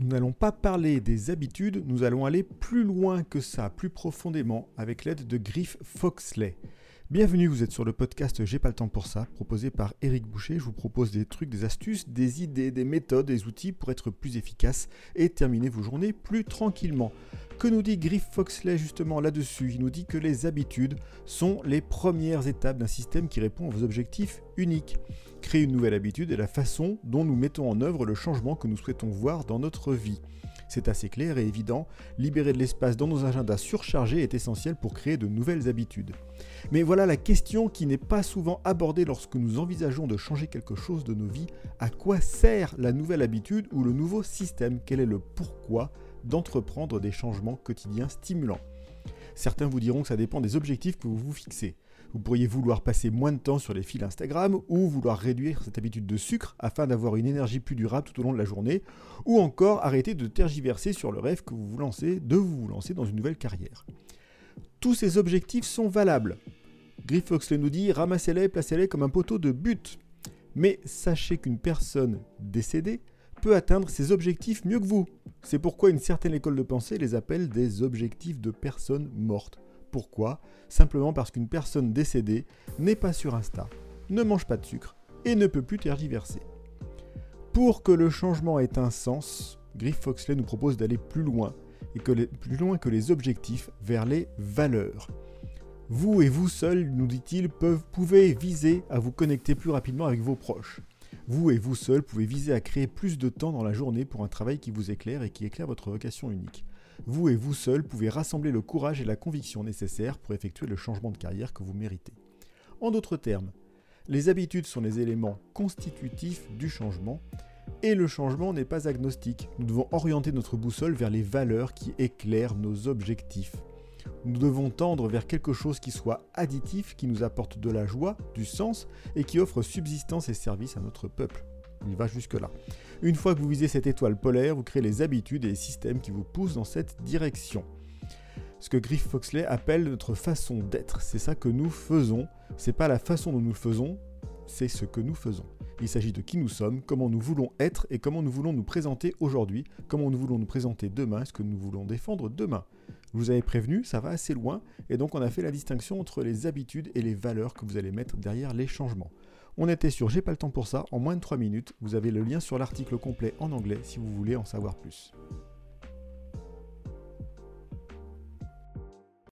nous n'allons pas parler des habitudes, nous allons aller plus loin que ça, plus profondément, avec l'aide de Griff Foxley. Bienvenue, vous êtes sur le podcast J'ai pas le temps pour ça, proposé par Eric Boucher. Je vous propose des trucs, des astuces, des idées, des méthodes, des outils pour être plus efficace et terminer vos journées plus tranquillement. Que nous dit Griff Foxley justement là-dessus? Il nous dit que les habitudes sont les premières étapes d'un système qui répond à vos objectifs uniques. Créer une nouvelle habitude est la façon dont nous mettons en œuvre le changement que nous souhaitons voir dans notre vie. C'est assez clair et évident, libérer de l'espace dans nos agendas surchargés est essentiel pour créer de nouvelles habitudes. Mais voilà la question qui n'est pas souvent abordée lorsque nous envisageons de changer quelque chose de nos vies. À quoi sert la nouvelle habitude ou le nouveau système? Quel est le pourquoi d'entreprendre des changements quotidiens stimulants Certains vous diront que ça dépend des objectifs que vous vous fixez. Vous pourriez vouloir passer moins de temps sur les fils Instagram ou vouloir réduire cette habitude de sucre afin d'avoir une énergie plus durable tout au long de la journée ou encore arrêter de tergiverser sur le rêve que vous vous lancez de vous lancer dans une nouvelle carrière. Tous ces objectifs sont valables. Griff Foxley nous dit ramassez-les, placez-les comme un poteau de but. Mais sachez qu'une personne décédée peut atteindre ses objectifs mieux que vous. C'est pourquoi une certaine école de pensée les appelle des objectifs de personnes mortes. Pourquoi? Simplement parce qu'une personne décédée n'est pas sur Insta, ne mange pas de sucre et ne peut plus tergiverser. Pour que le changement ait un sens, Griff Foxley nous propose d'aller plus loin, et plus loin que les objectifs, vers les valeurs. Vous et vous seuls, nous dit-il, pouvez viser à vous connecter plus rapidement avec vos proches. Vous et vous seuls pouvez viser à créer plus de temps dans la journée pour un travail qui vous éclaire et qui éclaire votre vocation unique vous et vous seul pouvez rassembler le courage et la conviction nécessaires pour effectuer le changement de carrière que vous méritez. En d'autres termes, les habitudes sont les éléments constitutifs du changement et le changement n'est pas agnostique. Nous devons orienter notre boussole vers les valeurs qui éclairent nos objectifs. Nous devons tendre vers quelque chose qui soit additif, qui nous apporte de la joie, du sens et qui offre subsistance et service à notre peuple. Il va jusque-là. Une fois que vous visez cette étoile polaire, vous créez les habitudes et les systèmes qui vous poussent dans cette direction. Ce que Griff Foxley appelle notre façon d'être, c'est ça que nous faisons. C'est pas la façon dont nous le faisons, c'est ce que nous faisons. Il s'agit de qui nous sommes, comment nous voulons être et comment nous voulons nous présenter aujourd'hui, comment nous voulons nous présenter demain, ce que nous voulons défendre demain. Je vous avez prévenu, ça va assez loin, et donc on a fait la distinction entre les habitudes et les valeurs que vous allez mettre derrière les changements. On était sur J'ai pas le temps pour ça en moins de 3 minutes. Vous avez le lien sur l'article complet en anglais si vous voulez en savoir plus.